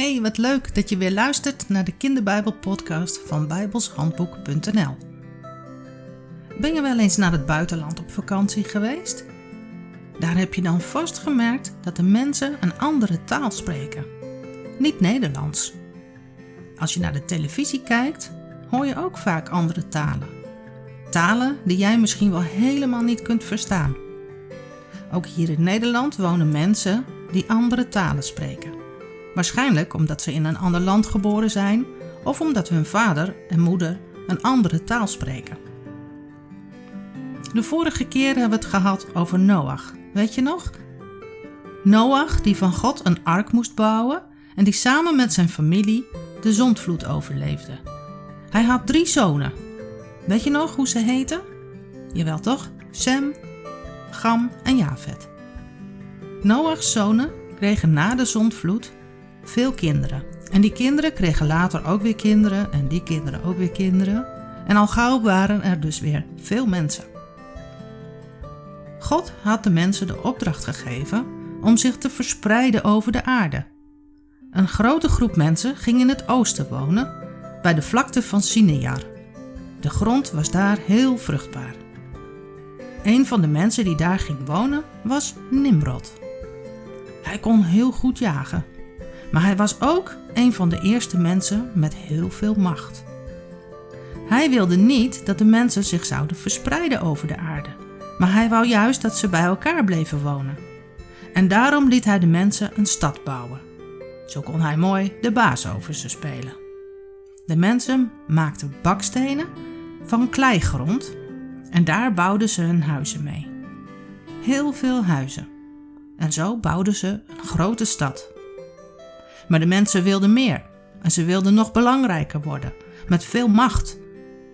Hey, wat leuk dat je weer luistert naar de Kinderbijbel-podcast van bijbelshandboek.nl. Ben je wel eens naar het buitenland op vakantie geweest? Daar heb je dan vast gemerkt dat de mensen een andere taal spreken. Niet Nederlands. Als je naar de televisie kijkt, hoor je ook vaak andere talen. Talen die jij misschien wel helemaal niet kunt verstaan. Ook hier in Nederland wonen mensen die andere talen spreken. Waarschijnlijk omdat ze in een ander land geboren zijn of omdat hun vader en moeder een andere taal spreken. De vorige keer hebben we het gehad over Noach. Weet je nog? Noach die van God een ark moest bouwen en die samen met zijn familie de zondvloed overleefde. Hij had drie zonen. Weet je nog hoe ze heten? Jawel toch? Sem, Gam en Jafet. Noach's zonen kregen na de zondvloed veel kinderen. En die kinderen kregen later ook weer kinderen en die kinderen ook weer kinderen. En al gauw waren er dus weer veel mensen. God had de mensen de opdracht gegeven om zich te verspreiden over de aarde. Een grote groep mensen ging in het oosten wonen, bij de vlakte van Sinear. De grond was daar heel vruchtbaar. Een van de mensen die daar ging wonen was Nimrod. Hij kon heel goed jagen maar hij was ook een van de eerste mensen met heel veel macht. Hij wilde niet dat de mensen zich zouden verspreiden over de aarde, maar hij wou juist dat ze bij elkaar bleven wonen. En daarom liet hij de mensen een stad bouwen. Zo kon hij mooi de baas over ze spelen. De mensen maakten bakstenen van kleigrond en daar bouwden ze hun huizen mee. Heel veel huizen. En zo bouwden ze een grote stad. Maar de mensen wilden meer en ze wilden nog belangrijker worden, met veel macht.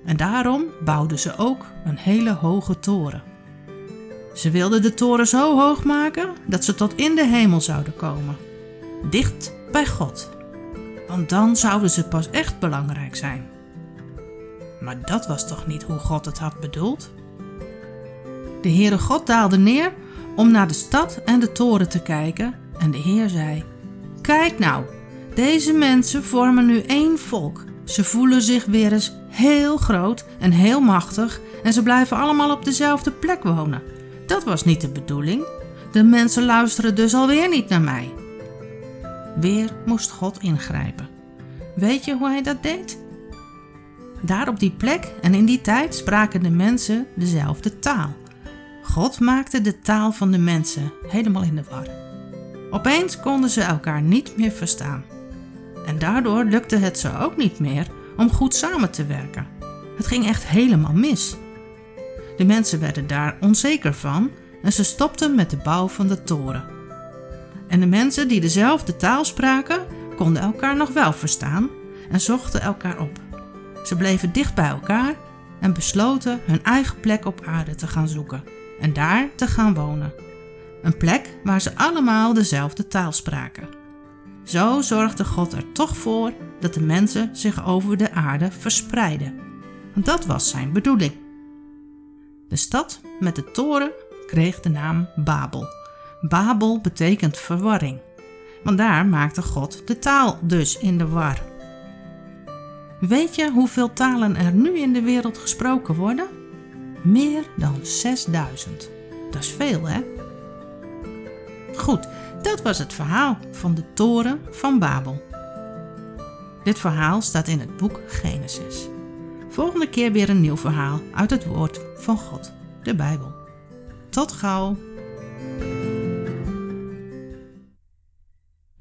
En daarom bouwden ze ook een hele hoge toren. Ze wilden de toren zo hoog maken dat ze tot in de hemel zouden komen, dicht bij God. Want dan zouden ze pas echt belangrijk zijn. Maar dat was toch niet hoe God het had bedoeld? De Heere God daalde neer om naar de stad en de toren te kijken en de Heer zei: Kijk nou, deze mensen vormen nu één volk. Ze voelen zich weer eens heel groot en heel machtig en ze blijven allemaal op dezelfde plek wonen. Dat was niet de bedoeling. De mensen luisteren dus alweer niet naar mij. Weer moest God ingrijpen. Weet je hoe hij dat deed? Daar op die plek en in die tijd spraken de mensen dezelfde taal. God maakte de taal van de mensen helemaal in de war. Opeens konden ze elkaar niet meer verstaan. En daardoor lukte het ze ook niet meer om goed samen te werken. Het ging echt helemaal mis. De mensen werden daar onzeker van en ze stopten met de bouw van de toren. En de mensen die dezelfde taal spraken, konden elkaar nog wel verstaan en zochten elkaar op. Ze bleven dicht bij elkaar en besloten hun eigen plek op aarde te gaan zoeken en daar te gaan wonen. Een plek waar ze allemaal dezelfde taal spraken. Zo zorgde God er toch voor dat de mensen zich over de aarde verspreiden. Want dat was zijn bedoeling. De stad met de toren kreeg de naam Babel. Babel betekent verwarring. Want daar maakte God de taal dus in de war. Weet je hoeveel talen er nu in de wereld gesproken worden? Meer dan 6000. Dat is veel, hè? Goed, dat was het verhaal van de toren van Babel. Dit verhaal staat in het boek Genesis. Volgende keer weer een nieuw verhaal uit het woord van God, de Bijbel. Tot gauw!